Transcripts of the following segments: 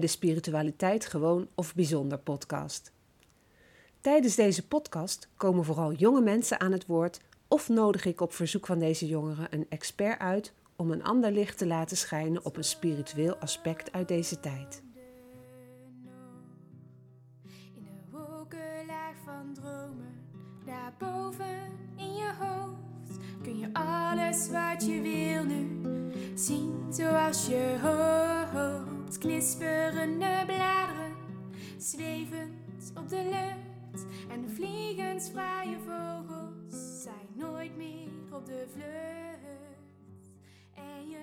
de Spiritualiteit Gewoon of Bijzonder podcast. Tijdens deze podcast komen vooral jonge mensen aan het woord of nodig ik op verzoek van deze jongeren een expert uit om een ander licht te laten schijnen op een spiritueel aspect uit deze tijd. In de wolkenlaag van dromen, daarboven in je hoofd, kun je alles wat je wil nu zien zoals je hoopt. Knisperende bladeren, zwevend op de lucht en de vliegensvrije vogels zijn nooit meer op de vlucht. En je.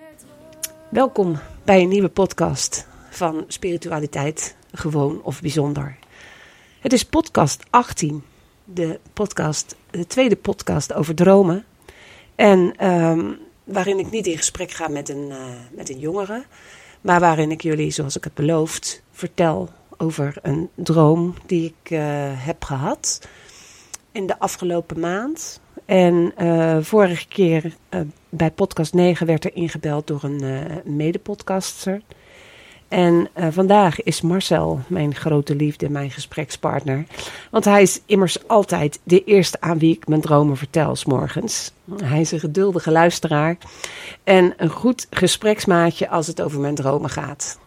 Welkom bij een nieuwe podcast van Spiritualiteit, gewoon of bijzonder. Het is podcast 18, de, podcast, de tweede podcast over dromen. En ehm, waarin ik niet in gesprek ga met een, eh, met een jongere, maar waarin ik jullie, zoals ik heb beloofd, vertel over een droom die ik eh, heb gehad in de afgelopen maand. En eh, vorige keer eh, bij podcast 9 werd er ingebeld door een medepodcaster. En eh, vandaag is Marcel mijn grote liefde, mijn gesprekspartner. Want hij is immers altijd de eerste aan wie ik mijn dromen vertel, s morgens. Hij is een geduldige luisteraar en een goed gespreksmaatje als het over mijn dromen gaat.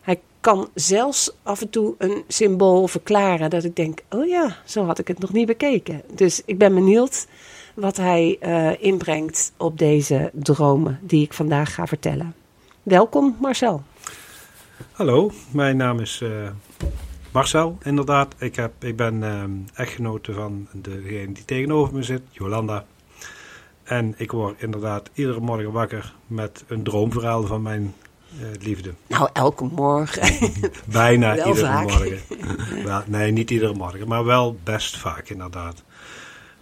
Hij kan zelfs af en toe een symbool verklaren dat ik denk: oh ja, zo had ik het nog niet bekeken. Dus ik ben benieuwd wat hij eh, inbrengt op deze dromen die ik vandaag ga vertellen. Welkom, Marcel. Hallo, mijn naam is eh, Marcel, inderdaad. Ik, heb, ik ben ehm, echtgenote van degene die tegenover me zit, Jolanda. En ik word inderdaad iedere morgen wakker met een droomverhaal van mijn eh, liefde. Nou, elke morgen. Bijna iedere vaak. morgen. wel, nee, niet iedere morgen, maar wel best vaak inderdaad.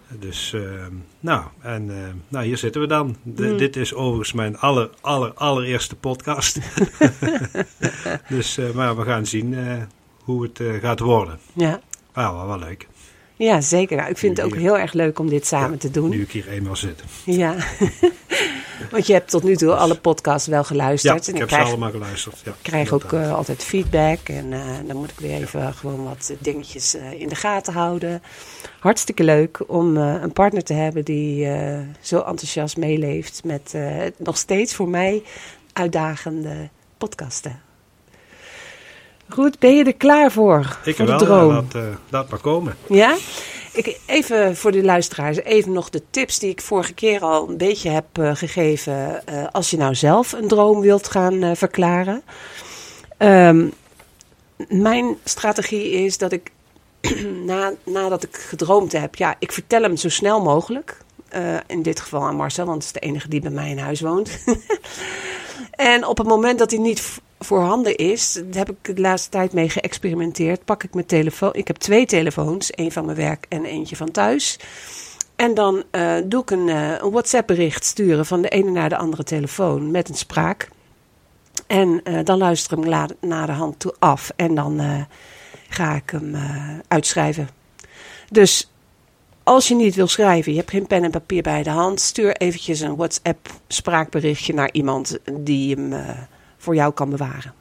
Dus, ehm, nou, en eh, nou, hier zitten we dan. Hmm. Dit is overigens mijn aller, aller, allereerste podcast. dus, eh, maar we gaan zien eh, hoe het gaat worden. ja. Ah, wel, wel leuk. ja, zeker. Nou, ik vind het ook Hier. heel erg leuk om dit samen Ja, te doen. Nu ik hier eenmaal zit. Ja. Want je hebt tot nu toe alle podcasts wel Ja, geluisterd. ik en heb ik ze krijg, allemaal geluisterd. Ja, krijg ook inderdaad. eh, altijd feedback. En eh, dan moet ik weer even gewoon wat dingetjes eh, in de gaten houden. Hartstikke leuk om eh, een partner te hebben die eh, zo enthousiast meeleeft met eh, nog steeds voor mij uitdagende podcasten. Goed, ben je er klaar voor? ik voor wel, de droom? ja, eh, laat maar komen. Ja? Ik, even voor de luisteraars, even nog de tips die ik vorige keer al een beetje heb eh, gegeven. eh, als je nou zelf een droom wilt gaan eh, verklaren. Ehm, mijn strategie is dat ik, na, nadat ik gedroomd heb, ja, ik vertel hem zo snel mogelijk. In dit geval aan Marcel, want het is de enige die bij mij in huis woont. en op het moment dat hij niet voorhanden is, daar heb ik de laatste tijd mee geëxperimenteerd. Pak ik mijn telefoon. Ik heb twee telefoons, één van mijn werk en eentje van thuis. En dan eh, doe ik een, eh, een WhatsApp-bericht sturen van de ene naar de andere telefoon met een spraak. En eh, dan luister ik hem la- de hand toe af en dan ga ik hem uitschrijven. Dus als je niet wil schrijven, je hebt geen pen en papier bij de hand, stuur eventjes een WhatsApp-spraakberichtje naar iemand die hem voor jou kan bewaren.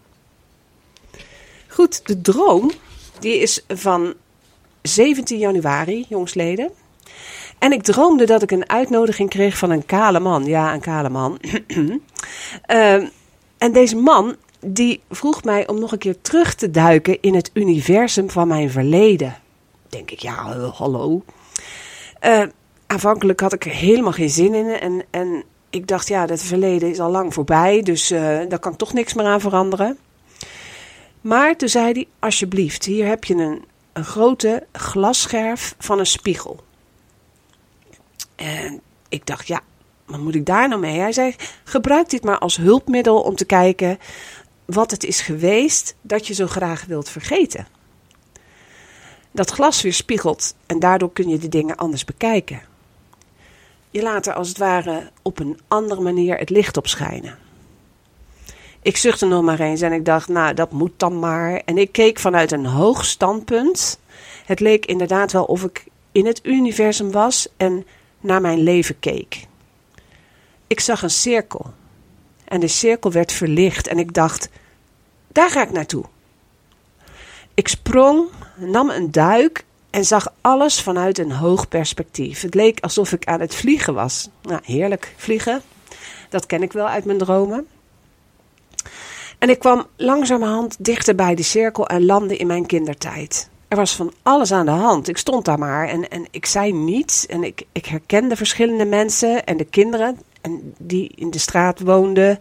Goed, de droom die is van 17 januari, jongsleden. En ik droomde dat ik een uitnodiging kreeg van een kale man. Ja, een kale man. Ehm, en deze man die vroeg mij om nog een keer terug te duiken in het universum van mijn verleden. Denk ik, ja, eh, hallo. Eh, aanvankelijk had ik er helemaal geen zin in. En, en ik dacht, ja, dat verleden is al lang voorbij. Dus eh, daar kan toch niks meer aan veranderen. Maar toen zei hij, alsjeblieft, hier heb je een, grote glasscherf van een spiegel. En ik dacht, ja, wat moet ik daar nou mee? Hij zei, gebruik dit maar als hulpmiddel om te kijken wat het is geweest dat je zo graag wilt vergeten. Dat glas weerspiegelt en daardoor kun je de dingen anders bekijken. Je laat er als het ware op een andere manier het licht op schijnen. Ik zuchtte nog maar eens en ik dacht, nou, dat moet dan maar. En ik keek vanuit een hoog standpunt. Het leek inderdaad wel of ik in het universum was en naar mijn leven keek. Ik zag een cirkel. En de cirkel werd verlicht en ik dacht, daar ga ik naartoe. ik sprong, nam een duik en zag alles vanuit een hoog perspectief. Het leek alsof ik aan het vliegen was. Nou, heerlijk vliegen. Dat ken ik wel uit mijn dromen. En ik kwam langzamerhand dichter bij de cirkel en landde in mijn kindertijd. Er was van alles aan de hand. Ik stond daar maar en, en ik zei niets. En ik, ik herkende verschillende mensen en de kinderen en die in de straat woonden.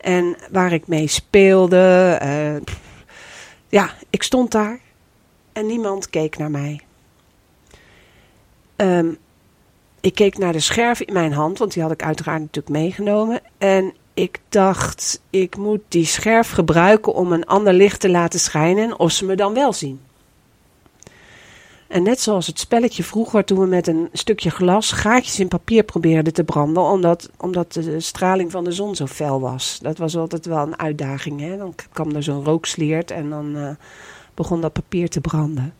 En waar ik mee speelde. Uh, ja, ik stond daar en niemand keek naar mij. Um, ik keek naar de scherf in mijn hand, want die had ik uiteraard natuurlijk meegenomen. En ik dacht, ik moet die scherf gebruiken om een ander licht te laten schijnen, of ze me dan wel zien. En net zoals het spelletje vroeger, toen we met een stukje glas gaatjes in papier probeerden te branden, omdat, omdat de straling van de zon zo fel was. Dat was altijd wel een uitdaging. Hè? Dan kwam er zo'n rooksliert en dan uh, begon dat papier te branden.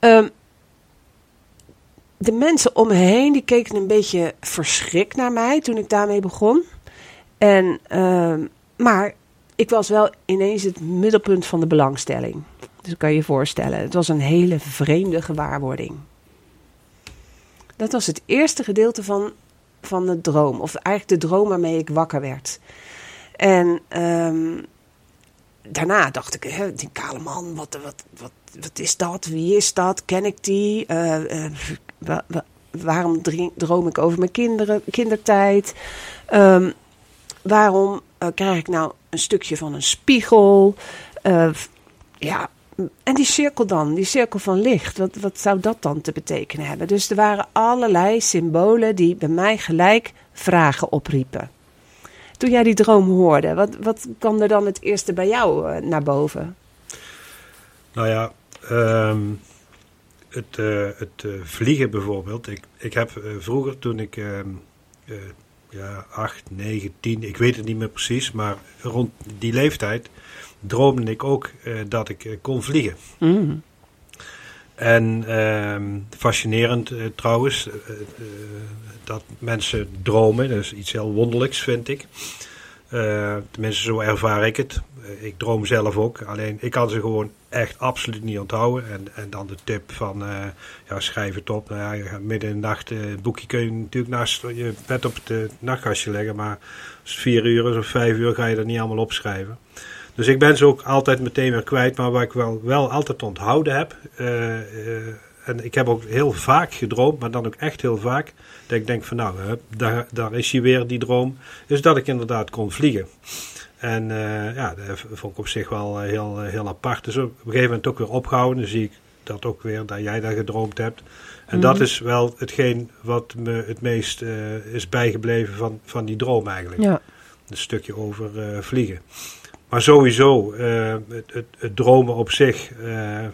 Um, de mensen om me heen die keken een beetje verschrikt naar mij toen ik daarmee begon. En, uh, maar ik was wel ineens het middelpunt van de belangstelling. Dus dat kan je je voorstellen. Het was een hele vreemde gewaarwording. Dat was het eerste gedeelte van, van de droom. Of eigenlijk de droom waarmee ik wakker werd. En um, daarna dacht ik, hè, die kale man, wat, wat, wat, wat is dat? Wie is dat? Ken ik die? Wa, wa, waarom droom ik over mijn kinderen, kindertijd? Um, waarom uh, krijg ik nou een stukje van een spiegel? ja, en die cirkel dan, die cirkel van licht, wat, wat zou dat dan te betekenen hebben? Dus er waren allerlei symbolen die bij mij gelijk vragen opriepen. Toen jij die droom hoorde, wat, wat kwam er dan het eerste bij jou uh, naar boven? Nou ja, um, het, uh, het uh, vliegen bijvoorbeeld. Ik, ik heb vroeger toen ik ehm, ja, 8, 9, 10, ik weet het niet meer precies, maar rond die leeftijd droomde ik ook dat ik kon vliegen. Mm. En uh, fascinerend uh, trouwens, uh, dat mensen dromen, dat is iets heel wonderlijks vind ik. tenminste, zo ervaar ik het. ik droom zelf ook, alleen ik kan ze gewoon echt absoluut niet onthouden. En, en dan de tip van, ja, schrijf het op. Nou ja, midden in de nacht, het boekje kun je natuurlijk naast je bed op het nachtkastje leggen, maar als het vier uur of vijf uur ga je dat niet allemaal opschrijven. Dus ik ben ze ook altijd meteen weer kwijt. Maar waar ik wel, wel altijd onthouden heb. Uh, uh, en ik heb ook heel vaak gedroomd, maar dan ook echt heel vaak. Dat ik denk van nou, daar, daar is hij weer, die droom. Is dat ik inderdaad kon vliegen. En uh, ja, dat vond ik op zich wel heel, heel apart. Dus op een gegeven moment ook weer opgehouden. Dan zie ik dat ook weer, dat jij daar gedroomd hebt. En mm -hmm. dat is wel hetgeen wat me het meest is bijgebleven van, van die droom eigenlijk. Ja. Een stukje over vliegen. Maar sowieso, uh, het, het, het, dromen op zich, uh,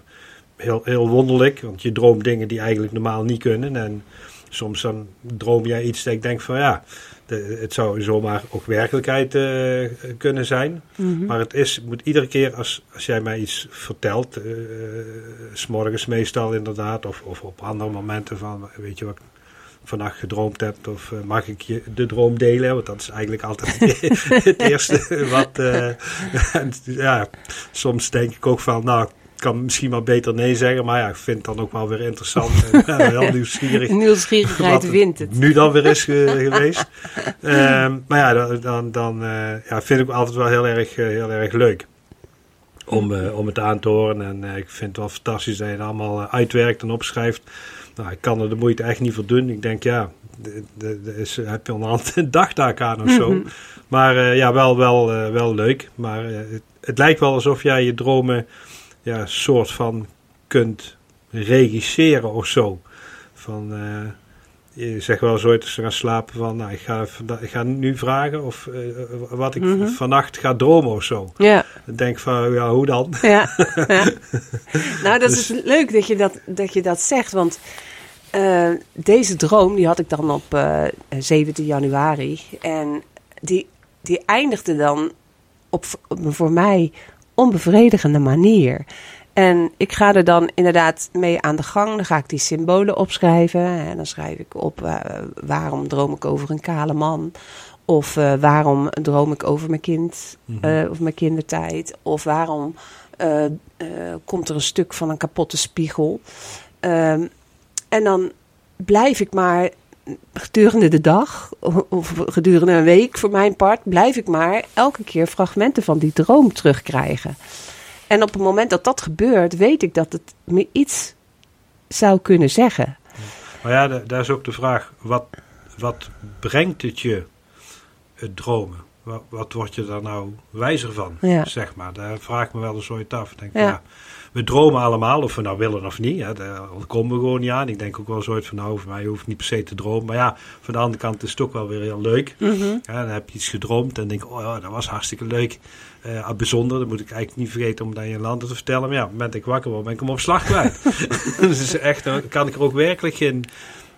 heel, heel wonderlijk. Want je droomt dingen die eigenlijk normaal niet kunnen. En soms dan droom jij iets dat ik denk van ja, de, het zou zomaar ook werkelijkheid uh, kunnen zijn. Mm -hmm. Maar het is, moet iedere keer als, als jij mij iets vertelt, uh, s'morgens meestal inderdaad, of, of op andere momenten van, weet je wat vannacht gedroomd hebt? Of uh, mag ik je de droom delen? Want dat is eigenlijk altijd het eerste wat... Uh, ja, soms denk ik ook van, nou, ik kan misschien wel beter nee zeggen. Maar ja, ik vind het dan ook wel weer interessant. en ja, heel nieuwsgierig. Nieuwsgierigheid wint het. Nu dan weer is uh, geweest. Um, maar ja, dan, dan, dan ja, vind ik altijd wel heel erg, heel erg leuk. Om, om het aan te horen. En ik vind het wel fantastisch dat je het allemaal uitwerkt en opschrijft. Nou, ik kan er de moeite echt niet voor doen. Ik denk, ja, is, heb je onderhand een dagtaak aan of zo. Mm -hmm. Maar uh, ja, wel, wel, uh, wel leuk. Maar uh, het, het, lijkt wel alsof jij je dromen ja, soort van kunt regisseren of zo. Van, je zegt wel als ze gaan slapen van, nou, ik ga, ik ga nu vragen of wat ik mm -hmm. vannacht ga dromen of zo. Ja. Dan denk van, ja, hoe dan? Ja, ja. nou, dat dus, is leuk dat je dat, dat je dat zegt, want uh, deze droom, die had ik dan op uh, 17 januari. En die, die eindigde dan op, op een voor mij onbevredigende manier. En ik ga er dan inderdaad mee aan de gang. Dan ga ik die symbolen opschrijven. En dan schrijf ik op uh, waarom droom ik over een kale man. Of eh, waarom droom ik over mijn kind Mhm. eh, of mijn kindertijd? Of waarom eh, eh, komt er een stuk van een kapotte spiegel? Ehm, en dan blijf ik maar gedurende de dag, of gedurende een week voor mijn part, blijf ik maar elke keer fragmenten van die droom terugkrijgen. En op het moment dat dat gebeurt, weet ik dat het me iets zou kunnen zeggen. Maar ja, da- daar is ook de vraag, wat, wat brengt het je, het dromen? Wat, wat word je daar nou wijzer van, Ja. zeg maar? Daar vraag ik me wel eens ooit af. Denk, Ja. ja. We dromen allemaal, of we nou willen of niet. Hè, daar komen we gewoon niet aan. Ik denk ook wel ooit van, nou, voor mij hoef ik niet per se te dromen. Maar ja, van de andere kant is het ook wel weer heel leuk. Ja, dan heb je iets gedroomd en denk oh ja, dat was hartstikke leuk. Eh, ah, bijzonder, dat moet ik eigenlijk niet vergeten om dat je land te vertellen. Maar ja, op het moment dat ik wakker word, ben ik hem op slag kwijt. dus echt, dan kan ik er ook werkelijk geen,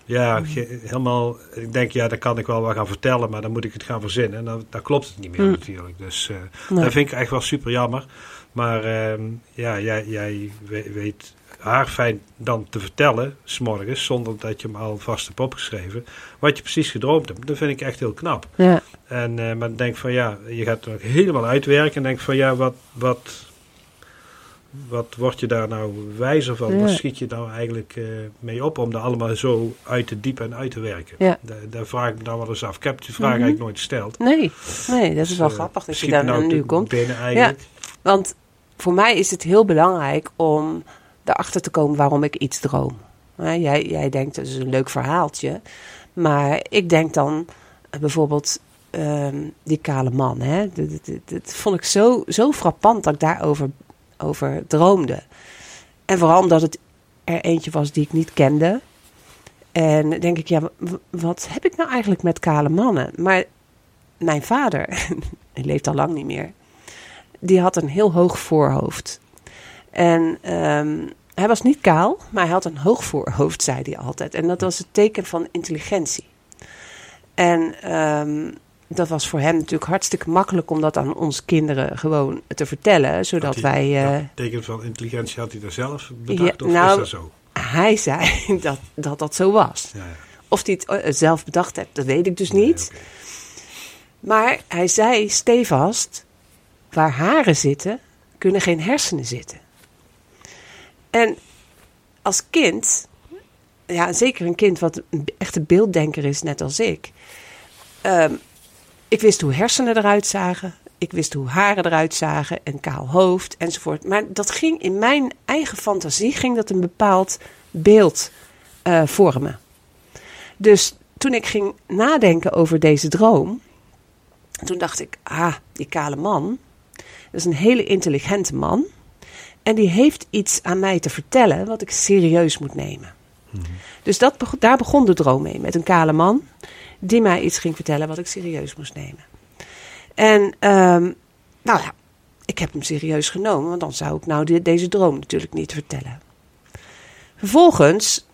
ja, ge- helemaal, ik denk, ja, dat kan ik wel wat gaan vertellen, maar dan moet ik het gaan verzinnen. En dan, dan klopt het niet meer Mm. natuurlijk. Dus Nee. dat vind ik echt wel super jammer. Maar ehm, ja, jij, jij we- weet haar fijn dan te vertellen, s'morgens, zonder dat je hem al vast hebt opgeschreven, wat je precies gedroomd hebt. Dat vind ik echt heel knap. Ja, En eh, maar denk van ja, je gaat ook helemaal uitwerken en denk van ja, wat, wat, wat word je daar nou wijzer van? Ja. Wat schiet je nou eigenlijk eh, mee op om daar allemaal zo uit te diepen en uit te werken? Ja. Daar, daar vraag ik me dan wel eens af. Ik heb die vraag Mhm. eigenlijk nooit gesteld. nee, nee, dat is wel Dus, eh, grappig dat je daar nou nu komt. binnen eigenlijk. Want voor mij is het heel belangrijk om erachter te komen waarom ik iets droom. Jij, jij denkt dat is een leuk verhaaltje. Maar ik denk dan eh, bijvoorbeeld ehm, die kale man. Hè? Dat, dat, dat- dat vond ik zo, zo frappant dat ik daarover over droomde. En vooral omdat het er eentje was die ik niet kende. En denk ik, ja, wat heb ik nou eigenlijk met kale mannen? Maar mijn vader, die leeft al lang niet meer die had een heel hoog voorhoofd. En ehm, hij was niet kaal, maar hij had een hoog voorhoofd, zei hij altijd. En dat was het teken van intelligentie. En ehm, dat was voor hem natuurlijk hartstikke makkelijk om dat aan onze kinderen gewoon te vertellen, zodat wij. eh, dat teken van intelligentie had hij daar zelf bedacht Ja, of nou- is dat zo? hij zei dat, dat dat zo was. Ja, ja. Of hij het eh, zelf bedacht heeft, dat weet ik dus niet. Maar hij zei stevast: waar haren zitten, kunnen geen hersenen zitten. En als kind, ja, zeker een kind wat een echte beelddenker is, net als ik. ehm, ik wist hoe hersenen eruit zagen. Ik wist hoe haren eruit zagen. Een kaal hoofd enzovoort. Maar dat ging in mijn eigen fantasie ging dat een bepaald beeld eh, vormen. Dus toen ik ging nadenken over deze droom. Toen dacht ik, ah, die kale man. Dat is een hele intelligente man. En die heeft iets aan mij te vertellen wat ik serieus moet nemen. Dus dat, daar begon de droom mee. Met een kale man die mij iets ging vertellen wat ik serieus moest nemen. En ehm, nou ja, ik heb hem serieus genomen. Want dan zou ik nou de- deze droom natuurlijk niet vertellen. Vervolgens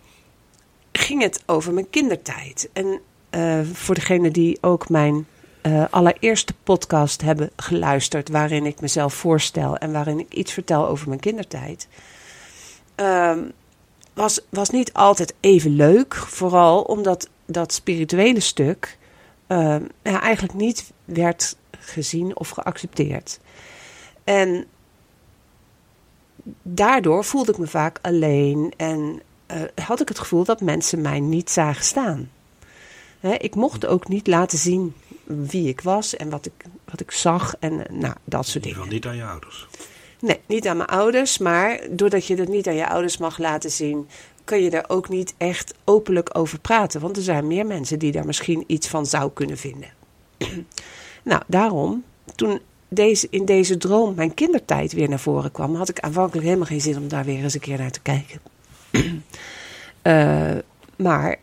ging het over mijn kindertijd. En eh, voor degenen die ook mijn eh, allereerste podcast hebben geluisterd, waarin ik mezelf voorstel en waarin ik iets vertel over mijn kindertijd, ehm, was, was niet altijd even leuk. Vooral omdat dat spirituele stuk ja, eigenlijk niet werd gezien of geaccepteerd. En daardoor voelde ik me vaak alleen en eh, had ik het gevoel dat mensen mij niet zagen staan. Ik mocht ook niet laten zien wie ik was en wat ik, wat ik zag en eh, nou, dat soort dingen. niet aan je ouders. Nee, niet aan mijn ouders, maar doordat je dat niet aan je ouders mag laten zien, kun je er ook niet echt openlijk over praten. Want er zijn meer mensen die daar misschien iets van zou kunnen vinden. nou, daarom, toen deze, in deze droom mijn kindertijd weer naar voren kwam, had ik aanvankelijk helemaal geen zin om daar weer eens een keer naar te kijken. Eh, maar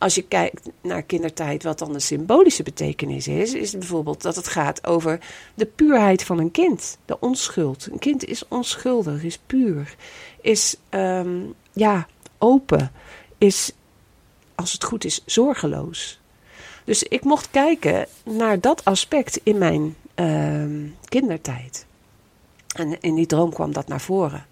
als je kijkt naar kindertijd, wat dan de symbolische betekenis is, is bijvoorbeeld dat het gaat over de puurheid van een kind, de onschuld. Een kind is onschuldig, is puur, is ehm, ja, open, is, als het goed is, zorgeloos. Dus ik mocht kijken naar dat aspect in mijn ehm, kindertijd. En in die droom kwam dat naar voren.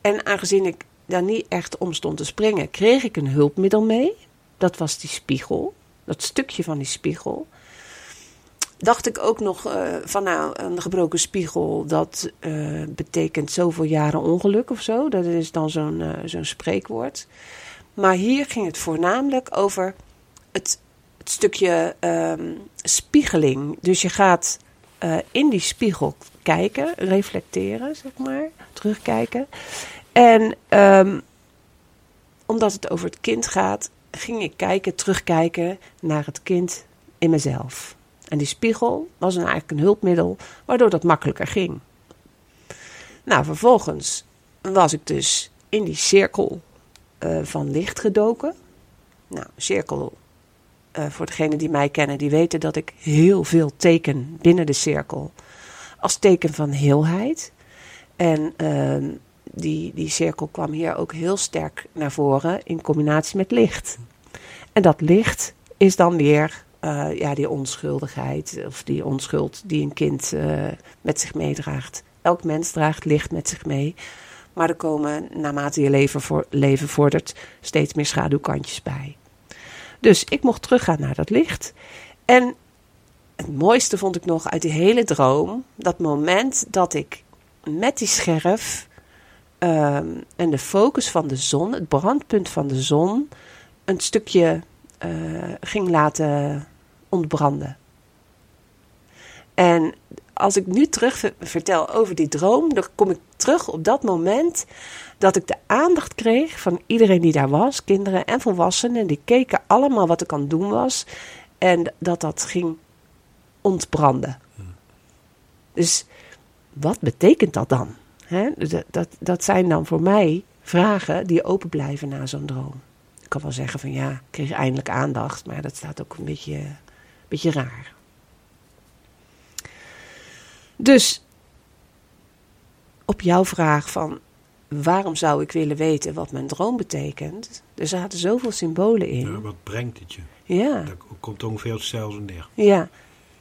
En aangezien ik daar niet echt om stond te springen, kreeg ik een hulpmiddel mee. Dat was die spiegel, dat stukje van die spiegel. Dacht ik ook nog eh, van nou, een gebroken spiegel, dat eh, betekent zoveel jaren ongeluk of zo. Dat is dan zo'n eh, zo'n spreekwoord. Maar hier ging het voornamelijk over het, het stukje ehm, spiegeling. Dus je gaat in die spiegel kijken, reflecteren, zeg maar, terugkijken. En ehm, omdat het over het kind gaat, ging ik kijken, terugkijken naar het kind in mezelf. En die spiegel was een, eigenlijk een hulpmiddel waardoor dat makkelijker ging. Nou, vervolgens was ik dus in die cirkel eh, van licht gedoken. Nou, cirkel, eh, voor degenen die mij kennen, die weten dat ik heel veel teken binnen de cirkel. Als teken van heelheid. En ehm, die, die cirkel kwam hier ook heel sterk naar voren in combinatie met licht. En dat licht is dan weer eh, ja, die onschuldigheid of die onschuld die een kind eh, met zich meedraagt. Elk mens draagt licht met zich mee. Maar er komen, naarmate je leven, voor, leven vordert, steeds meer schaduwkantjes bij. Dus ik mocht teruggaan naar dat licht. En het mooiste vond ik nog uit die hele droom, dat moment dat ik met die scherf ehm, en de focus van de zon, het brandpunt van de zon, een stukje eh, ging laten ontbranden. En als ik nu terug ver- vertel over die droom, dan kom ik terug op dat moment dat ik de aandacht kreeg van iedereen die daar was, kinderen en volwassenen. Die keken allemaal wat ik aan het doen was en dat dat ging ontbranden. Dus wat betekent dat dan? Dat, dat, dat zijn dan voor mij vragen die open blijven na zo'n droom. Kan wel zeggen van ja, ik kreeg eindelijk aandacht, maar dat staat ook een beetje, beetje raar. Dus op jouw vraag van waarom zou ik willen weten wat mijn droom betekent, er zaten zoveel symbolen in. Ja, wat brengt het je? Ja. Daar komt ongeveer hetzelfde neer. Ja,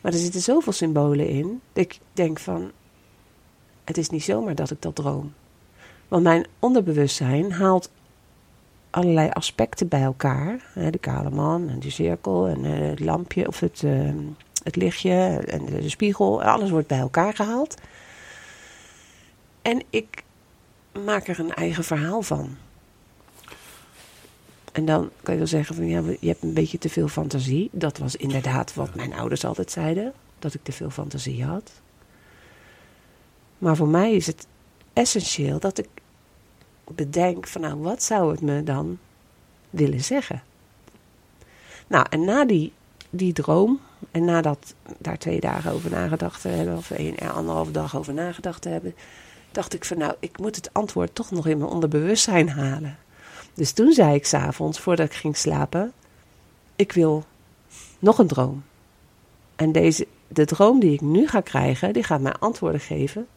maar er zitten zoveel symbolen in. Dat ik denk van, het is niet zomaar dat ik dat droom. Want mijn onderbewustzijn haalt allerlei aspecten bij elkaar. De kale man en die cirkel en eh, het lampje of het, eh, het lichtje en de, de spiegel. Alles wordt bij elkaar gehaald. En ik maak er een eigen verhaal van. En dan kan je wel zeggen van ja, je hebt een beetje te veel fantasie. Dat was inderdaad wat mijn ouders altijd zeiden. Dat ik te veel fantasie had. Maar voor mij is het essentieel dat ik bedenk van nou, wat zou het me dan willen zeggen? Nou, en na die, die droom en nadat daar twee dagen over nagedacht te hebben, of een, anderhalve dag over nagedacht te hebben, dacht ik van nou, ik moet het antwoord toch nog in mijn onderbewustzijn halen. Dus toen zei ik s'avonds, voordat ik ging slapen, ik wil nog een droom. En deze, de droom die ik nu ga krijgen, die gaat mij antwoorden geven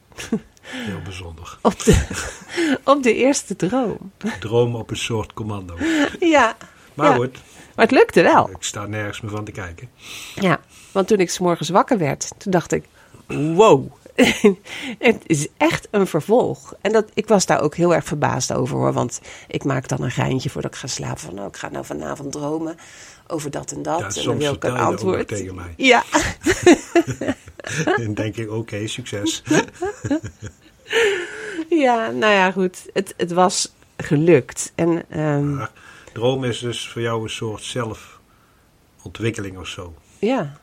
Heel bijzonder. op de, op de eerste droom. Droom op een soort commando. Ja, Maar Ja. goed, maar het lukte wel. ik sta nergens meer van te kijken. Ja, want toen ik 's morgens wakker werd, toen dacht ik, wow. het is echt een vervolg. En dat, ik was daar ook heel erg verbaasd over hoor. Want ik maak dan een geintje voordat ik ga slapen. Van nou, ik ga nou vanavond dromen over dat en dat. Ja, en dan wil ik een antwoord. tegen mij. Ja, En dan denk ik, oké, succes. ja, nou ja, goed. Het, het was gelukt. En ehm, droom is dus voor jou een soort zelfontwikkeling of zo. ja,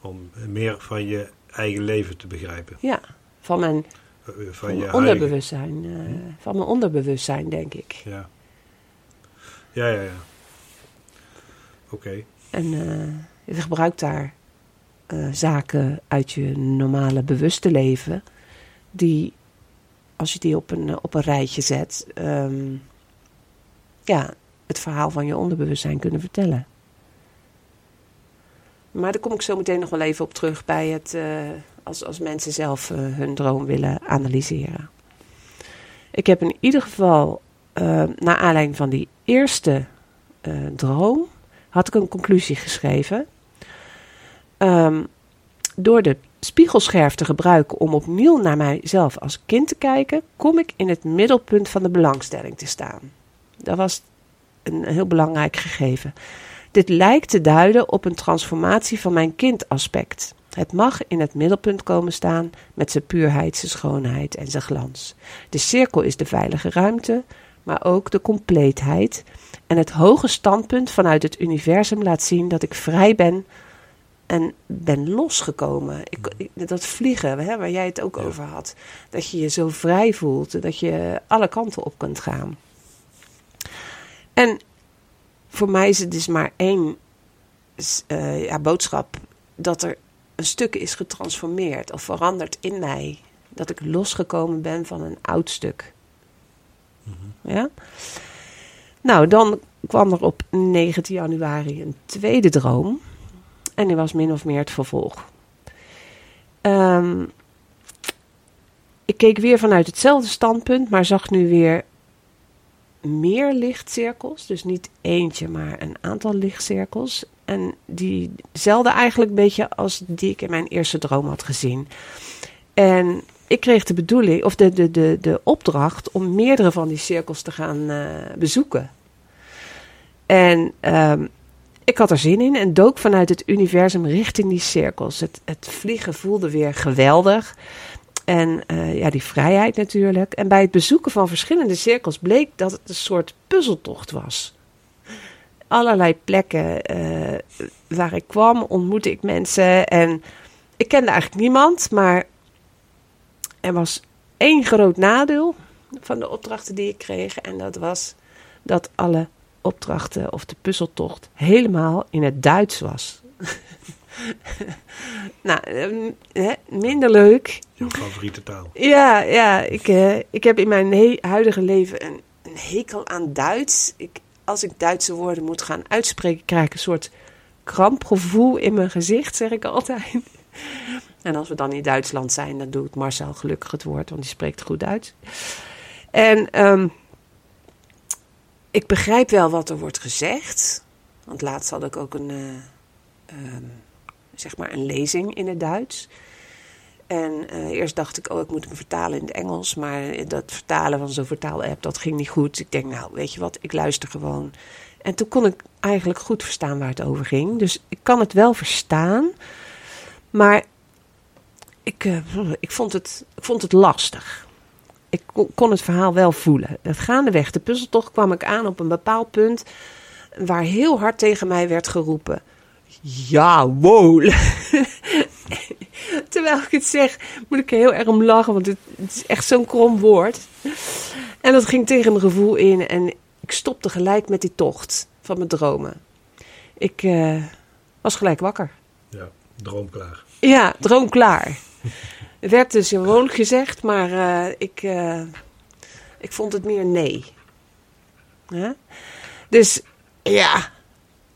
Om meer van je eigen leven te begrijpen. ja, van mijn, Eh, van Van je eigen... onderbewustzijn. eh, van mijn onderbewustzijn, denk ik. Ja. Ja, ja, ja. Oké. En eh, je gebruikt daar eh, zaken uit je normale bewuste leven, die, als je die op een, eh, op een rijtje zet, ehm, ja, het verhaal van je onderbewustzijn kunnen vertellen. Maar daar kom ik zo meteen nog wel even op terug bij het, eh, als, als mensen zelf eh, hun droom willen analyseren. Ik heb in ieder geval, eh naar aanleiding van die eerste droom, had ik een conclusie geschreven. Ehm, door de spiegelscherf te gebruiken om opnieuw naar mijzelf als kind te kijken, kom ik in het middelpunt van de belangstelling te staan. Dat was een heel belangrijk gegeven. Dit lijkt te duiden op een transformatie van mijn kindaspect. Het mag in het middelpunt komen staan met zijn puurheid, zijn schoonheid en zijn glans. De cirkel is de veilige ruimte, maar ook de compleetheid. En het hoge standpunt vanuit het universum laat zien dat ik vrij ben en ben losgekomen. Ik, ik- dat vliegen, hè, waar jij het ook Ja. over had. Dat je je zo vrij voelt, dat je alle kanten op kunt gaan. En voor mij is het dus maar één eh, ja, boodschap dat er een stuk is getransformeerd of veranderd in mij. Dat ik losgekomen ben van een oud stuk. Ja? Nou, dan kwam er op 19 januari een tweede droom. En die was min of meer het vervolg. Ehm, ik keek weer vanuit hetzelfde standpunt, maar zag nu weer meer lichtcirkels. Dus niet eentje, maar een aantal lichtcirkels. En die zelden eigenlijk een beetje als die ik in mijn eerste droom had gezien. En ik kreeg de bedoeling, of de, de, de, de opdracht om meerdere van die cirkels te gaan eh, bezoeken. En ehm, ik had er zin in en dook vanuit het universum richting die cirkels. Het, het vliegen voelde weer geweldig. En eh, ja, die vrijheid natuurlijk. En bij het bezoeken van verschillende cirkels bleek dat het een soort puzzeltocht was. Allerlei plekken eh, waar ik kwam, ontmoette ik mensen. En ik kende eigenlijk niemand, maar er was één groot nadeel van de opdrachten die ik kreeg. En dat was dat alle opdrachten of de puzzeltocht helemaal in het Duits was. nou, ehm, hè, minder leuk. Jouw favoriete taal. Ja, ja ik, eh, ik heb in mijn he- huidige leven een, een hekel aan Duits. Ik, als ik Duitse woorden moet gaan uitspreken, krijg ik een soort krampgevoel in mijn gezicht, zeg ik altijd. En als we dan in Duitsland zijn, dan doet Marcel gelukkig het woord, want die spreekt goed Duits. En ehm, ik begrijp wel wat er wordt gezegd. Want laatst had ik ook een, eh, ehm, zeg maar een lezing in het Duits. En eh, eerst dacht ik, oh, ik moet hem vertalen in het Engels. Maar dat vertalen van zo'n vertaal-app, dat ging niet goed. Ik denk, nou, weet je wat, ik luister gewoon. En toen kon ik eigenlijk goed verstaan waar het over ging. Dus ik kan het wel verstaan. Maar ik, eh, ik, vond, het, vond het lastig. Ik kon, het verhaal wel voelen. Dat gaandeweg, de puzzeltocht, kwam ik aan op een bepaald punt... waar heel hard tegen mij werd geroepen... Ja, wow. Terwijl ik het zeg, moet ik er heel erg om lachen, want het, het is echt zo'n krom woord. En dat ging tegen mijn gevoel in en ik stopte gelijk met die tocht van mijn dromen. Ik eh, was gelijk wakker. Ja, droomklaar. Ja, droom klaar. Het werd dus gewoon gezegd, maar eh, ik, eh, ik vond het meer nee. Dus ja,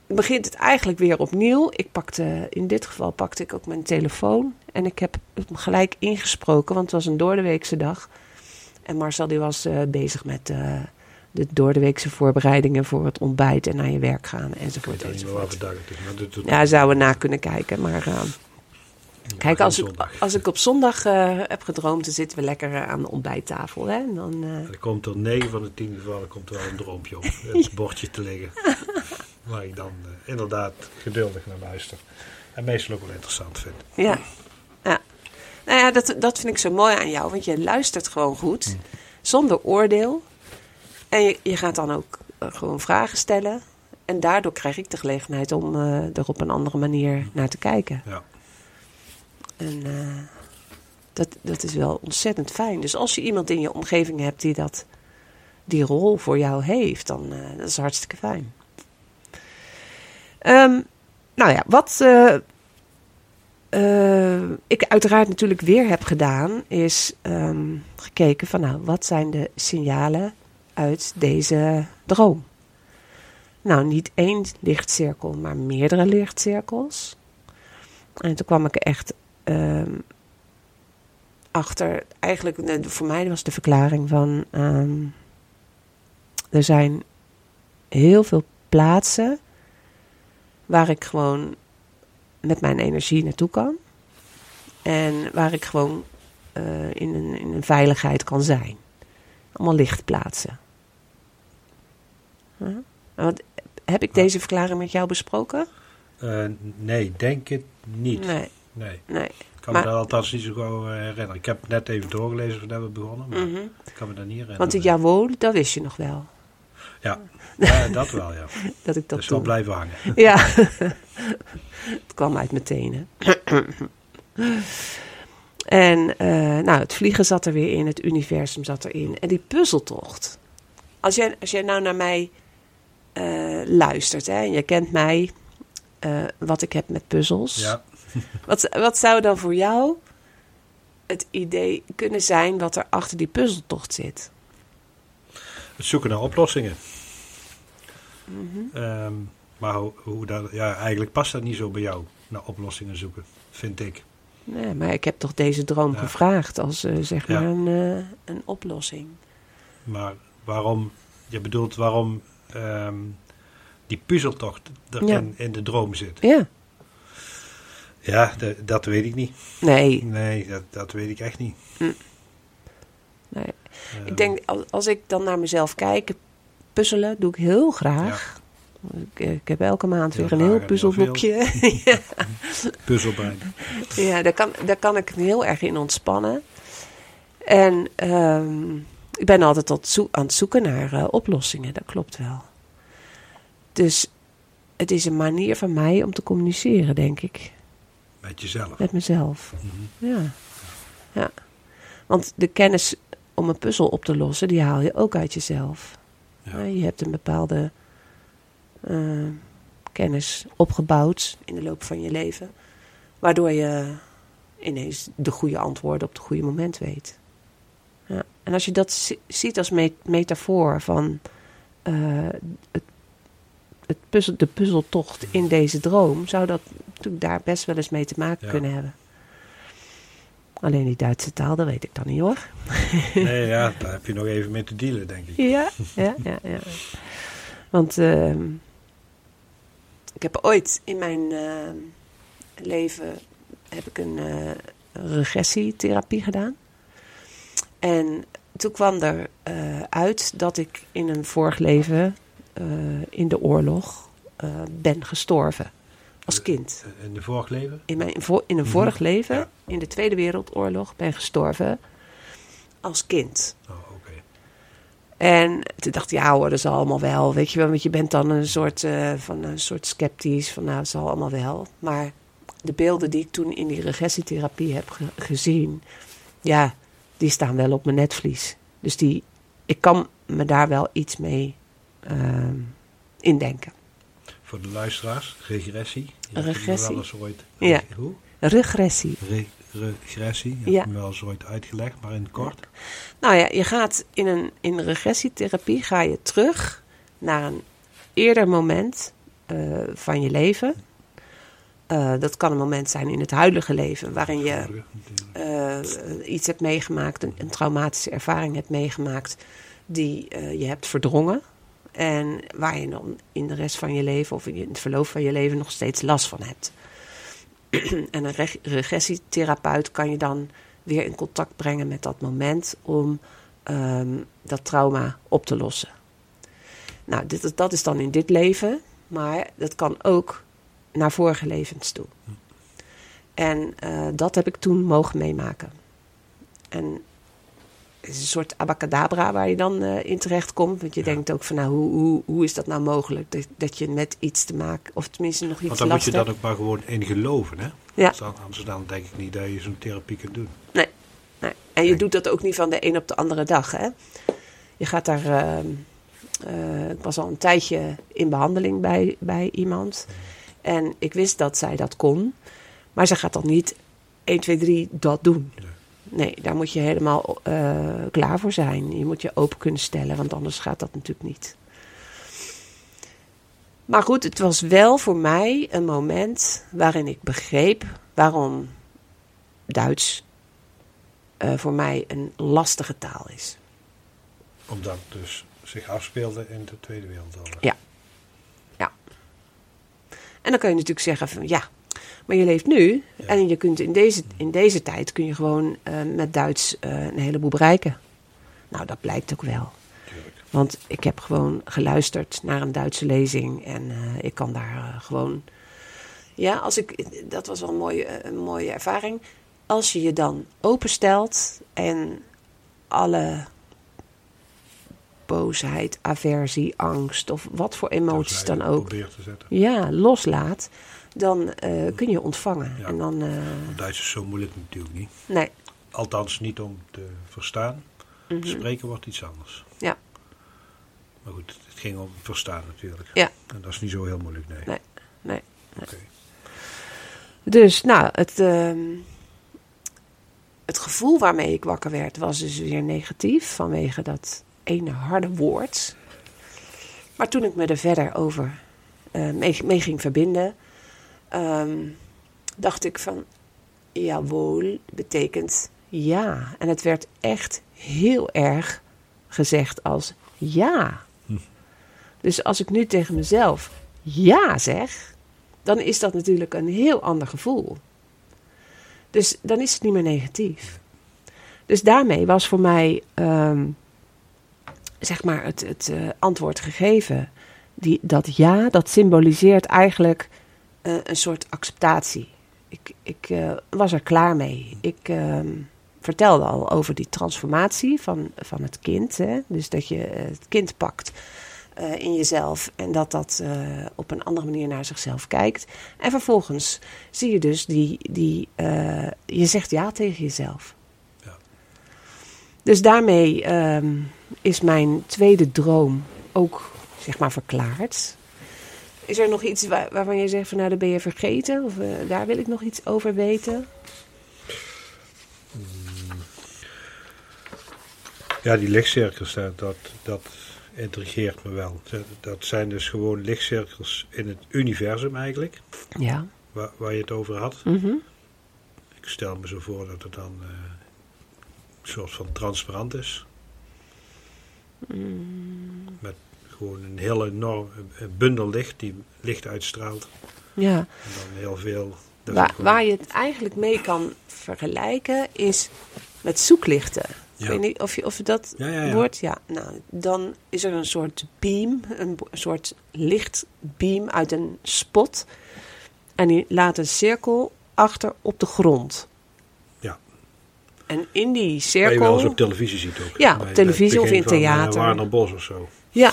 begint het eigenlijk weer opnieuw. Ik pakte, in dit geval pakte ik ook mijn telefoon. En ik heb hem gelijk ingesproken, want het was een doordeweekse dag. En Marcel die was eh, bezig met eh, de doordeweekse voorbereidingen voor het ontbijt en naar je werk gaan enzovoort. meer enzovoort. het is. Doet Ja, zouden we na kunnen kijken, maar... eh, Kijk, als ik, als ik op zondag heb gedroomd, dan zitten we lekker aan de ontbijttafel. Hè? En dan, Er komt er 9 van de 10 gevallen komt er wel een droompje op. Het bordje te liggen. Waar ik dan eh, inderdaad geduldig naar luister. En meestal ook wel interessant vind. ja. ja. Nou ja, dat, dat vind ik zo mooi aan jou, want je luistert gewoon goed, zonder oordeel. En je, je gaat dan ook eh, gewoon vragen stellen. En daardoor krijg ik de gelegenheid om eh, er op een andere manier naar te kijken. Ja. En dat, dat is wel ontzettend fijn. Dus als je iemand in je omgeving hebt die dat, die rol voor jou heeft, dan uh, dat is hartstikke fijn. Um, nou ja, wat uh, uh, ik uiteraard natuurlijk weer heb gedaan, is um, gekeken van nou, wat zijn de signalen uit deze droom? Nou, niet één lichtcirkel, maar meerdere lichtcirkels. En toen kwam ik echt um, achter, eigenlijk voor mij was de verklaring van er zijn heel veel plaatsen waar ik gewoon met mijn energie naartoe kan. En waar ik gewoon uh, in, een, in een veiligheid kan zijn. Allemaal lichtplaatsen. Huh? Wat, heb ik deze verklaring met jou besproken? Uh, nee, denk het niet. Nee. Nee, Nee. ik kan Maar- me dat althans niet zo gauw eh, herinneren. Ik heb het net even doorgelezen voordat we begonnen, maar Mhm. ik kan me dat niet herinneren. Want die jawohl, dat wist je nog wel. Ja, ja, dat wel, ja. Dat ik dat wel toen... blijven hangen. Ja, het kwam uit mijn tenen. en eh, nou, het vliegen zat er weer in, het universum zat erin. En die puzzeltocht. Als jij, als jij nou naar mij eh, luistert hè, en je kent mij, eh, wat ik heb met puzzels. Ja, Wat, wat zou dan voor jou het idee kunnen zijn wat er achter die puzzeltocht zit? het zoeken naar oplossingen. Mhm. Ehm, maar hoe, hoe dat, ja, eigenlijk past dat niet zo bij jou, naar oplossingen zoeken, vind ik. Nee, maar ik heb toch deze droom Ja. gevraagd als eh, zeg Ja. maar een, eh, een oplossing. Maar waarom, je bedoelt waarom ehm, die puzzeltocht er Ja. in, in de droom zit. Ja, Ja, de- dat weet ik niet. nee. Nee, dat, dat weet ik echt niet. nee. Ehm, Ik denk, als ik dan naar mezelf kijk, puzzelen doe ik heel graag. Ik, ik heb elke maand Heel weer een heel puzzelboekje. ja, Puzzelbrein. ja daar, kan, daar kan ik me heel erg in ontspannen. En ehm, ik ben altijd tot aan het zoeken naar eh, oplossingen, dat klopt wel. Dus het is een manier van mij om te communiceren, denk ik, Met jezelf. met mezelf. Mhm. Ja. ja. Want de kennis om een puzzel op te lossen, die haal je ook uit jezelf. Ja. Ja, je hebt een bepaalde eh, kennis opgebouwd in de loop van je leven. Waardoor je ineens de goede antwoorden op het goede moment weet. Ja. En als je dat zi- ziet als me- metafoor van eh, het, het puzzel, de puzzeltocht in deze droom, zou dat natuurlijk daar best wel eens mee te maken Ja. kunnen hebben. Alleen die Duitse taal, dat weet ik dan niet hoor. Nee, ja, daar heb je nog even mee te dealen, denk ik. Ja, ja, ja. ja. Want ehm, ik heb ooit in mijn ehm, leven heb ik een eh, regressietherapie gedaan. En toen kwam er eh, uit dat ik in een vorig leven eh, in de oorlog eh, ben gestorven. Als kind. In de vorig leven? In, mijn, in een Mhm. vorig leven, Ja. in de Tweede Wereldoorlog, ben gestorven als kind. Oh, oké. En toen dacht ik, ja hoor, dat is allemaal wel. Weet je wel, want je bent dan een soort, eh, van een soort sceptisch. Van nou, het zal allemaal wel. Maar de beelden die ik toen in die regressietherapie heb ge- gezien... Ja, die staan wel op mijn netvlies. Dus die, ik kan me daar wel iets mee ehm indenken. Voor de luisteraars, regressie. Je Regressie. wel eens ooit... Ja. Hoe? Regressie. Re- regressie. Je Ja. hebt me wel eens ooit uitgelegd, maar in het kort. Nou ja, je gaat in een in regressietherapie ga je terug naar een eerder moment eh, van je leven. Eh, dat kan een moment zijn in het huidige leven waarin je eh, iets hebt meegemaakt, een, een traumatische ervaring hebt meegemaakt die je hebt verdrongen. En waar je dan in de rest van je leven of in het verloop van je leven nog steeds last van hebt. en een reg- regressietherapeut kan je dan weer in contact brengen met dat moment om ehm, dat trauma op te lossen. Nou, dit, dat is dan in dit leven, maar dat kan ook naar vorige levens toe. En eh, dat heb ik toen mogen meemaken. En is een soort abacadabra waar je dan eh, in terecht komt. Want je Ja. denkt ook van, nou, hoe, hoe, hoe is dat nou mogelijk? Dat, dat je met iets te maken, of tenminste nog iets Want dan moet je hebt. dan ook maar gewoon in geloven, hè? Ja. Dus dan- Anders dan denk ik niet dat je zo'n therapie kunt doen. Nee. En je Nee. doet dat ook niet van de een op de andere dag. Hè? Je gaat daar. eh, ik was al een tijdje in behandeling bij, bij iemand. En ik wist dat zij dat kon. Maar ze gaat dan niet 1, 2, 3 dat doen. Nee. Nee, daar moet je helemaal eh, klaar voor zijn. Je moet je open kunnen stellen, want anders gaat dat natuurlijk niet. Maar goed, het was wel voor mij een moment waarin ik begreep waarom Duits eh, voor mij een lastige taal is. Omdat het dus zich afspeelde in de Tweede Wereldoorlog. Ja. En dan kan je natuurlijk zeggen van ja, maar je leeft nu Ja. en je kunt in deze, in deze tijd kun je gewoon eh, met Duits eh, een heleboel bereiken. Nou, dat blijkt ook wel. Tuurlijk. Want ik heb gewoon geluisterd naar een Duitse lezing en eh, ik kan daar gewoon Ja, als ik, dat was wel een mooie, een mooie ervaring. Als je je dan openstelt en alle boosheid, aversie, angst of wat voor emoties dan ook, probeert te zetten. ja, loslaat, dan eh, kun je ontvangen. Ja. En dan, eh, Duits is zo moeilijk natuurlijk niet. nee. Althans niet om te verstaan. Mhm. Spreken wordt iets anders. Ja. Maar goed, het ging om verstaan natuurlijk. Ja. En dat is niet zo heel moeilijk, nee. Nee, nee. Oké. Dus, nou, het, ehm, het gevoel waarmee ik wakker werd was dus weer negatief vanwege dat ene harde woord. Maar toen ik me er verder over mee, mee ging verbinden, ehm, dacht ik van, jawohl, betekent ja. En het werd echt heel erg gezegd als ja. Hm. Dus als ik nu tegen mezelf ja zeg, dan is dat natuurlijk een heel ander gevoel. Dus dan is het niet meer negatief. Dus daarmee was voor mij, ehm, zeg maar, het, het eh, antwoord gegeven. Die, dat ja, dat symboliseert eigenlijk eh, een soort acceptatie. Ik, ik eh, was er klaar mee. Ik ehm, vertelde al over die transformatie van, van het kind. Hè? Dus dat je het kind pakt eh, in jezelf en dat dat eh, op een andere manier naar zichzelf kijkt. En vervolgens zie je dus die, die eh, je zegt ja tegen jezelf. Ja. Dus daarmee ehm, is mijn tweede droom ook zeg maar verklaard. Is er nog iets waar- waarvan je zegt van nou dat ben je vergeten of eh, daar wil ik nog iets over weten? Ja, die lichtcirkels, dat, dat, dat intrigeert me wel. Dat- Dat zijn dus gewoon lichtcirkels in het universum eigenlijk, Ja. waar, waar je het over had. Mhm. Ik stel me zo voor dat het dan eh, een soort van transparant is. Mm, Met gewoon een hele enorm bundel licht die licht uitstraalt. Ja. En dan heel veel. dat Waar, gewoon- waar je het eigenlijk mee kan vergelijken is met zoeklichten. Ik Ja. weet niet of je of dat Ja, ja, ja. woord. Ja, nou, dan is er een soort beam, een, soort lichtbeam uit een spot. En die laat een cirkel achter op de grond. Ja. En in die Waar je wel eens cirkel. op televisie ziet ook. Ja, op televisie of in eh, theater. Warner Bos of zo. Ja,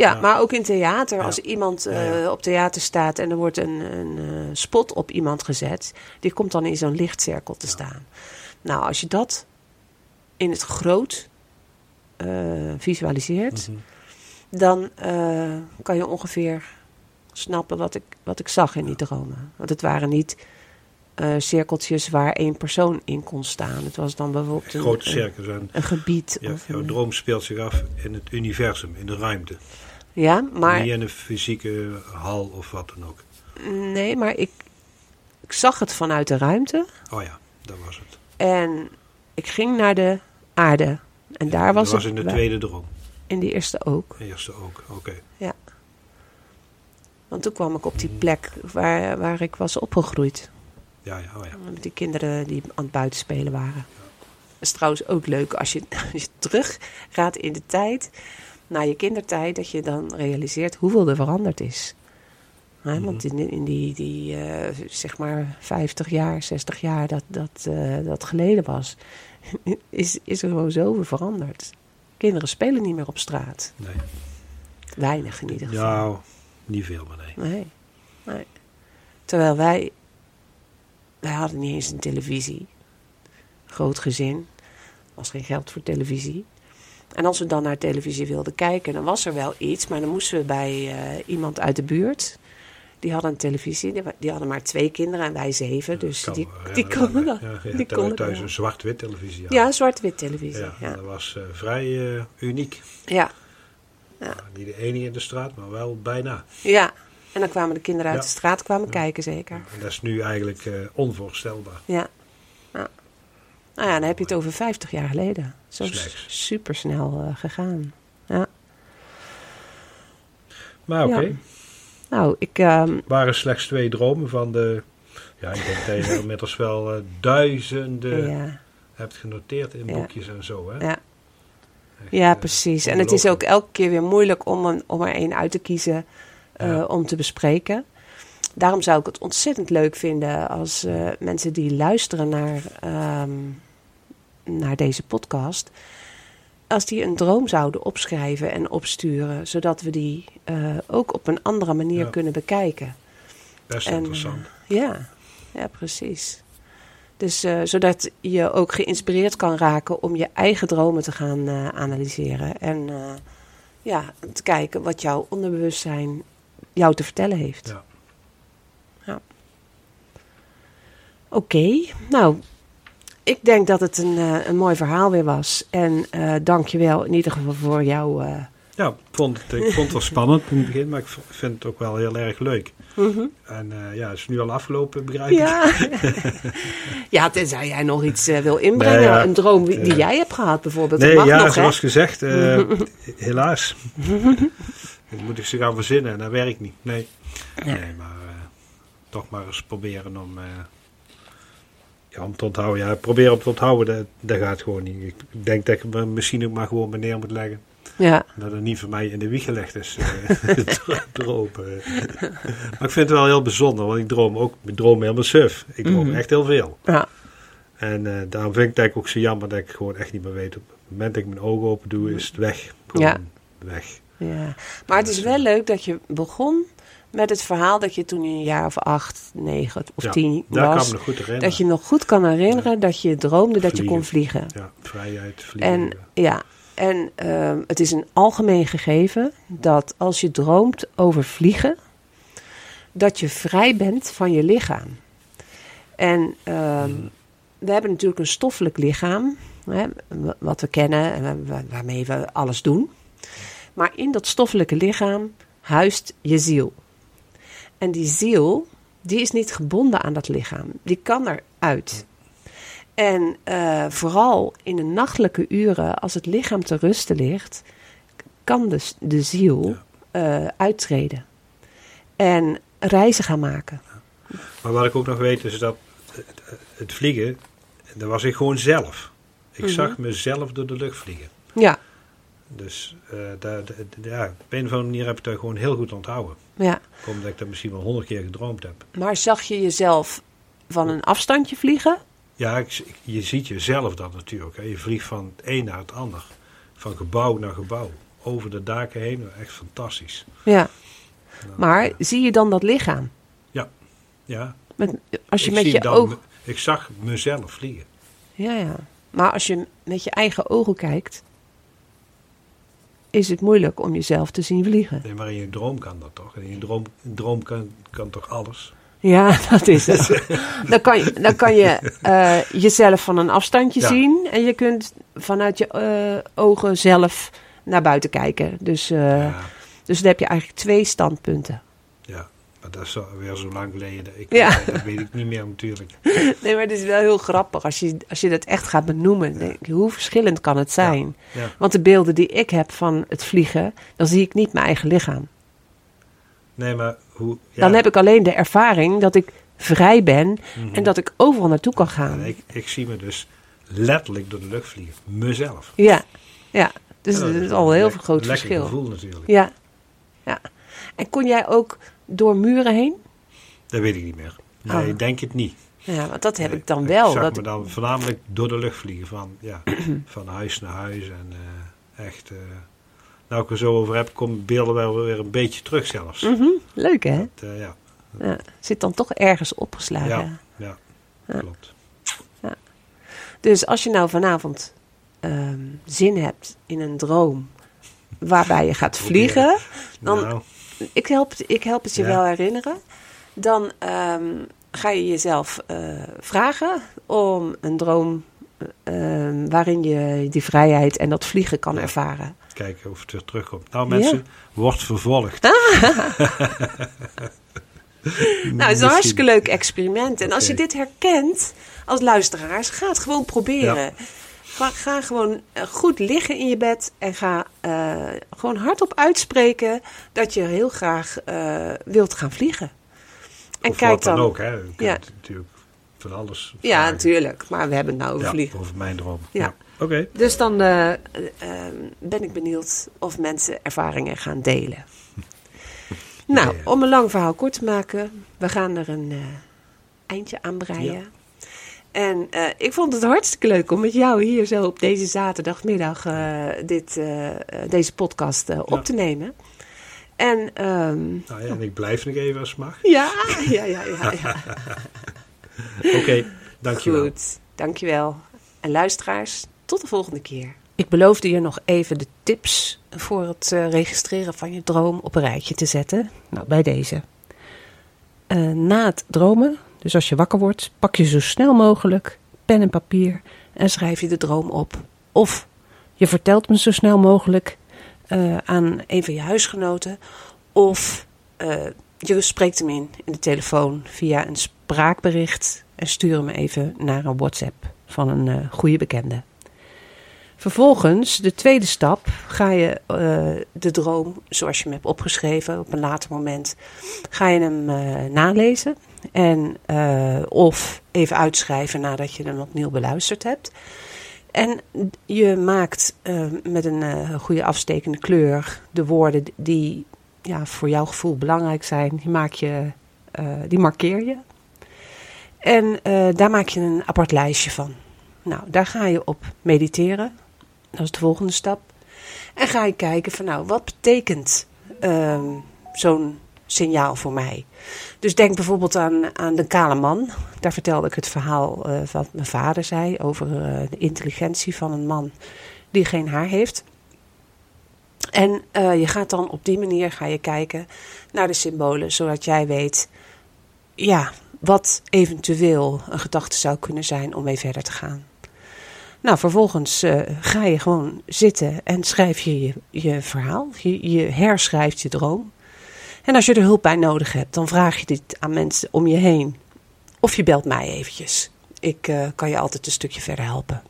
ja, Ja. maar ook in theater. Ja. Als iemand eh, ja. op theater staat en er wordt een, een eh, spot op iemand gezet, die komt dan in zo'n lichtcirkel te staan. Nou, als je dat in het groot eh, visualiseert, Mhm. dan kan je ongeveer snappen wat ik, wat ik zag in die dromen. Want het waren niet cirkeltjes waar één persoon in kon staan. Het was dan bijvoorbeeld een, Grote een, cirkels. En een gebied. ja, of jouw een- droom speelt zich af in het universum, in de ruimte. Ja, maar Niet in een fysieke hal of wat dan ook. Nee, maar ik, ik zag het vanuit de ruimte. Oh ja, dat was het. En ik ging naar de aarde. En daar was, dat was het in de tweede droom. in die eerste ook. De eerste ook, oké. Want toen kwam ik op die plek waar, waar ik was opgegroeid. Ja, ja, oh ja. Met die kinderen die aan het buitenspelen waren. Dat is trouwens ook leuk als je, als je terug gaat in de tijd. Naar je kindertijd. Dat je dan realiseert hoeveel er veranderd is. Hè, Mhm. Want in, in die, die eh, zeg maar 50 jaar, 60 jaar dat dat, eh, dat geleden was. Is, is er gewoon zoveel veranderd. Kinderen spelen niet meer op straat. Nee. Weinig in ieder geval. Nou, niet veel, maar nee. Nee. nee. Terwijl wij, wij hadden niet eens een televisie. Groot gezin. Was geen geld voor televisie. En als we dan naar televisie wilden kijken, dan was er wel iets. Maar dan moesten we bij eh, iemand uit de buurt. Die hadden een televisie. Die, hadden maar twee kinderen en wij zeven. Dus Kan die, me die konden dat. Ja, ja, die konden thuis een zwart-wit televisie had. Ja, zwart-wit televisie. Ja, Ja. dat was eh, vrij eh, uniek. Ja. Niet de enige in de straat, maar wel bijna. ja. En dan kwamen de kinderen uit Ja. de straat kwamen Ja. kijken, zeker. En dat is nu eigenlijk onvoorstelbaar. Ja. ja. Nou ja, dan heb je het over 50 jaar geleden. Zo super snel gegaan. Ja. Maar oké, Ja. Nou, ik. ehm, waren slechts twee dromen van de... Ja, ik denk dat je er inmiddels wel eh, duizenden ja, hebt genoteerd in Ja. boekjes en zo. Hè? ja. Echt, ja, eh, precies. En het is ook elke keer weer moeilijk om, een, om er één uit te kiezen eh, om te bespreken. daarom zou ik het ontzettend leuk vinden als eh, mensen die luisteren naar, ehm, naar deze podcast, als die een droom zouden opschrijven en opsturen, zodat we die eh, ook op een andere manier Ja. kunnen bekijken. Best En, interessant. Ja, ja precies. Dus eh, zodat je ook geïnspireerd kan raken om je eigen dromen te gaan eh, analyseren. En eh, ja, te kijken wat jouw onderbewustzijn jou te vertellen heeft. Ja. Ja. Oké, nou, ik denk dat het een, eh, een mooi verhaal weer was. En eh dank je wel in ieder geval voor jouw... eh, Ja, ik vond, het, ik vond het wel spannend in het begin, maar ik vind het ook wel heel erg leuk. mhm. En eh, ja, het is nu al afgelopen, begrijp ik. Ja. ja, tenzij jij nog iets wil inbrengen. Nee, ja. Een droom die jij hebt gehad bijvoorbeeld. Nee, dat mag ja, nog, zoals hè? gezegd, eh, helaas. Dan moet ik ze gaan verzinnen en dat werkt niet. Nee, Ja. nee maar eh, toch maar eens proberen om, eh, ja, om te onthouden. Ja, proberen om te onthouden, dat, dat gaat gewoon niet. Ik denk dat ik me misschien ook maar gewoon neer moet leggen. Ja, Dat het niet voor mij in de wieg gelegd is, eh, dro- dromen. maar ik vind het wel heel bijzonder, want ik droom ook, ik droom helemaal suf. Ik droom Mhm. echt heel veel. ja, En eh, daarom vind ik het eigenlijk ook zo jammer dat ik gewoon echt niet meer weet. Op het moment dat ik mijn ogen open doe, is het weg. Gewoon Ja. weg. ja. Maar het is wel leuk dat je begon met het verhaal dat je toen in een jaar of acht, negen of Ja, tien was. me nog goed herinneren. Dat je nog goed kan herinneren dat je droomde dat je kon vliegen. Ja, vrijheid, vliegen. En ja, en ehm, het is een algemeen gegeven dat als je droomt over vliegen, dat je vrij bent van je lichaam. En ehm, we hebben natuurlijk een stoffelijk lichaam, hè, wa- wat we kennen en wa- wa- waarmee we alles doen. Maar in dat stoffelijke lichaam huist je ziel. En die ziel, die is niet gebonden aan dat lichaam. Die kan eruit. En eh, vooral in de nachtelijke uren, als het lichaam te rusten ligt, kan de, s- de ziel eh, uittreden. En reizen gaan maken. Maar wat ik ook nog weet is dat het, het vliegen, dat was ik gewoon zelf. Ik Mhm. zag mezelf door de lucht vliegen. Ja, Dus eh, daar, ja, op een of andere manier heb ik dat gewoon heel goed onthouden. ja. Omdat ik dat misschien wel honderd keer gedroomd heb. Maar zag je jezelf van een afstandje vliegen? Ja, ik, je ziet jezelf dan natuurlijk. Hè. Je vliegt van het een naar het ander. Van gebouw naar gebouw. Over de daken heen. Echt fantastisch. Ja. Nou, Maar ja. zie je dan dat lichaam? Ja, Met, als je ik met je ogen. Ik zag mezelf vliegen. Ja, ja. Maar als je met je eigen ogen kijkt, is het moeilijk om jezelf te zien vliegen. Nee, maar in je droom kan dat toch? In je droom, droom kan, kan toch alles? Ja, dat is het. dan kan je, dan kan je eh, jezelf van een afstandje Ja. zien en je kunt vanuit je eh, ogen zelf naar buiten kijken. Dus, eh, ja, dus dan heb je eigenlijk twee standpunten. Maar dat is alweer zo lang geleden. Ik, Ja. Dat weet ik niet meer natuurlijk. Nee, maar het is wel heel grappig als je, als je dat echt gaat benoemen. Denk hoe verschillend kan het zijn? Ja. Want de beelden die ik heb van het vliegen, dan zie ik niet mijn eigen lichaam. Nee, maar hoe... Ja, Dan heb ik alleen de ervaring dat ik vrij ben mhm. en dat ik overal naartoe kan gaan. Ik, ik zie me dus letterlijk door de lucht vliegen. Mezelf. Ja, ja. Dus dat is al een heel groot lekker verschil. gevoel natuurlijk. Ja, ja. En kon jij ook door muren heen? Dat weet ik niet meer. Nee, Ah. ik denk het niet. Ja, want dat heb ik dan wel. Ik zag Dat, me dan voornamelijk door de lucht vliegen. Van, ja, van huis naar huis. En eh, echt... eh, nou, ik er zo over heb, komen beelden wel weer een beetje terug zelfs. Mhm, leuk hè? Dat, eh, ja, Ja, zit dan toch ergens opgeslagen. Ja. ja, Ja. klopt. Dus als je nou vanavond ehm, zin hebt in een droom waarbij je gaat vliegen, Dan- nou, ik help, ik help het je Ja. wel herinneren, dan ehm, ga je jezelf eh, vragen om een droom eh, ehm, waarin je die vrijheid en dat vliegen kan Ja. ervaren. kijken of het weer terugkomt. Nou mensen, wordt vervolgd. Nou, het is een hartstikke leuk experiment. En als je dit herkent als luisteraars, ga het gewoon proberen. Ga, ga gewoon eh, goed liggen in je bed en ga eh, gewoon hardop uitspreken dat je heel graag eh, wilt gaan vliegen. En Of kijk wat dan, dan. ook, hè. Je Ja. kunt natuurlijk van alles Ja, natuurlijk. Maar we hebben het nou over Ja, vliegen. over mijn droom. Ja. Oké. Dus dan ben ik benieuwd of mensen ervaringen gaan delen. Nou, om een lang verhaal kort te maken, we gaan er een eindje aan breien. En eh, ik vond het hartstikke leuk om met jou hier zo op deze zaterdagmiddag eh, dit, eh, deze podcast eh, op te nemen. En ehm, Nou ja, en ik blijf nog even als het mag. ja, ja, ja, ja, ja. Oké, dankjewel. Goed, dankjewel. En luisteraars, tot de volgende keer. Ik beloofde je nog even de tips voor het eh, registreren van je droom op een rijtje te zetten. Nou, bij deze. Eh, na het dromen, dus als je wakker wordt, pak je zo snel mogelijk pen en papier en schrijf je de droom op. Of je vertelt me zo snel mogelijk eh, aan een van je huisgenoten. Of eh, je spreekt hem in in de telefoon via een spraakbericht en stuur hem even naar een WhatsApp van een eh, goede bekende. Vervolgens, de tweede stap, ga je eh, de droom zoals je hem hebt opgeschreven op een later moment, ga je hem eh, nalezen en eh, of even uitschrijven nadat je hem opnieuw beluisterd hebt. En je maakt met een goede afstekende kleur de woorden die ja, voor jouw gevoel belangrijk zijn, die, maak je, die markeer je. En daar maak je een apart lijstje van. Nou, daar ga je op mediteren. Dat is de volgende stap. En ga je kijken van nou, wat betekent ehm, zo'n signaal voor mij? Dus denk bijvoorbeeld aan, aan de kale man. Daar vertelde ik het verhaal eh, wat mijn vader zei over eh, de intelligentie van een man die geen haar heeft. En eh, je gaat dan op die manier ga je kijken naar de symbolen, zodat jij weet ja, wat eventueel een gedachte zou kunnen zijn om mee verder te gaan. Nou, vervolgens eh, ga je gewoon zitten en schrijf je je, je verhaal. Je, herschrijft je droom. En als je er hulp bij nodig hebt, dan vraag je dit aan mensen om je heen. Of je belt mij eventjes. Ik eh, kan je altijd een stukje verder helpen.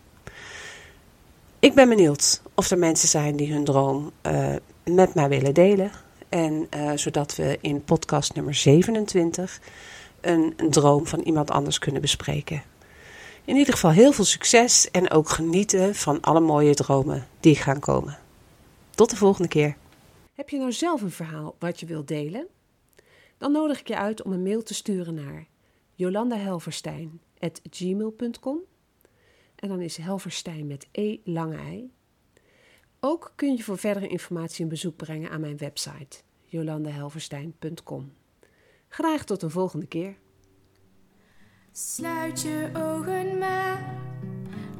Ik ben benieuwd of er mensen zijn die hun droom eh, met mij willen delen. En zodat we in podcast nummer 27 een, een droom van iemand anders kunnen bespreken. In ieder geval heel veel succes en ook genieten van alle mooie dromen die gaan komen. Tot de volgende keer. Heb je nou zelf een verhaal wat je wilt delen? Dan nodig ik je uit om een mail te sturen naar jolandahelverstein.gmail.com En dan is Helverstein met E lange ei. Ook kun je voor verdere informatie een bezoek brengen aan mijn website jolandahelverstein.com. Graag tot een volgende keer. Sluit je ogen maar,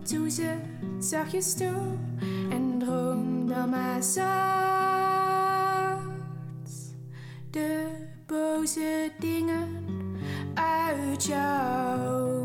doe ze zachtjes toe en droom dan maar zacht. De boze dingen uit jouw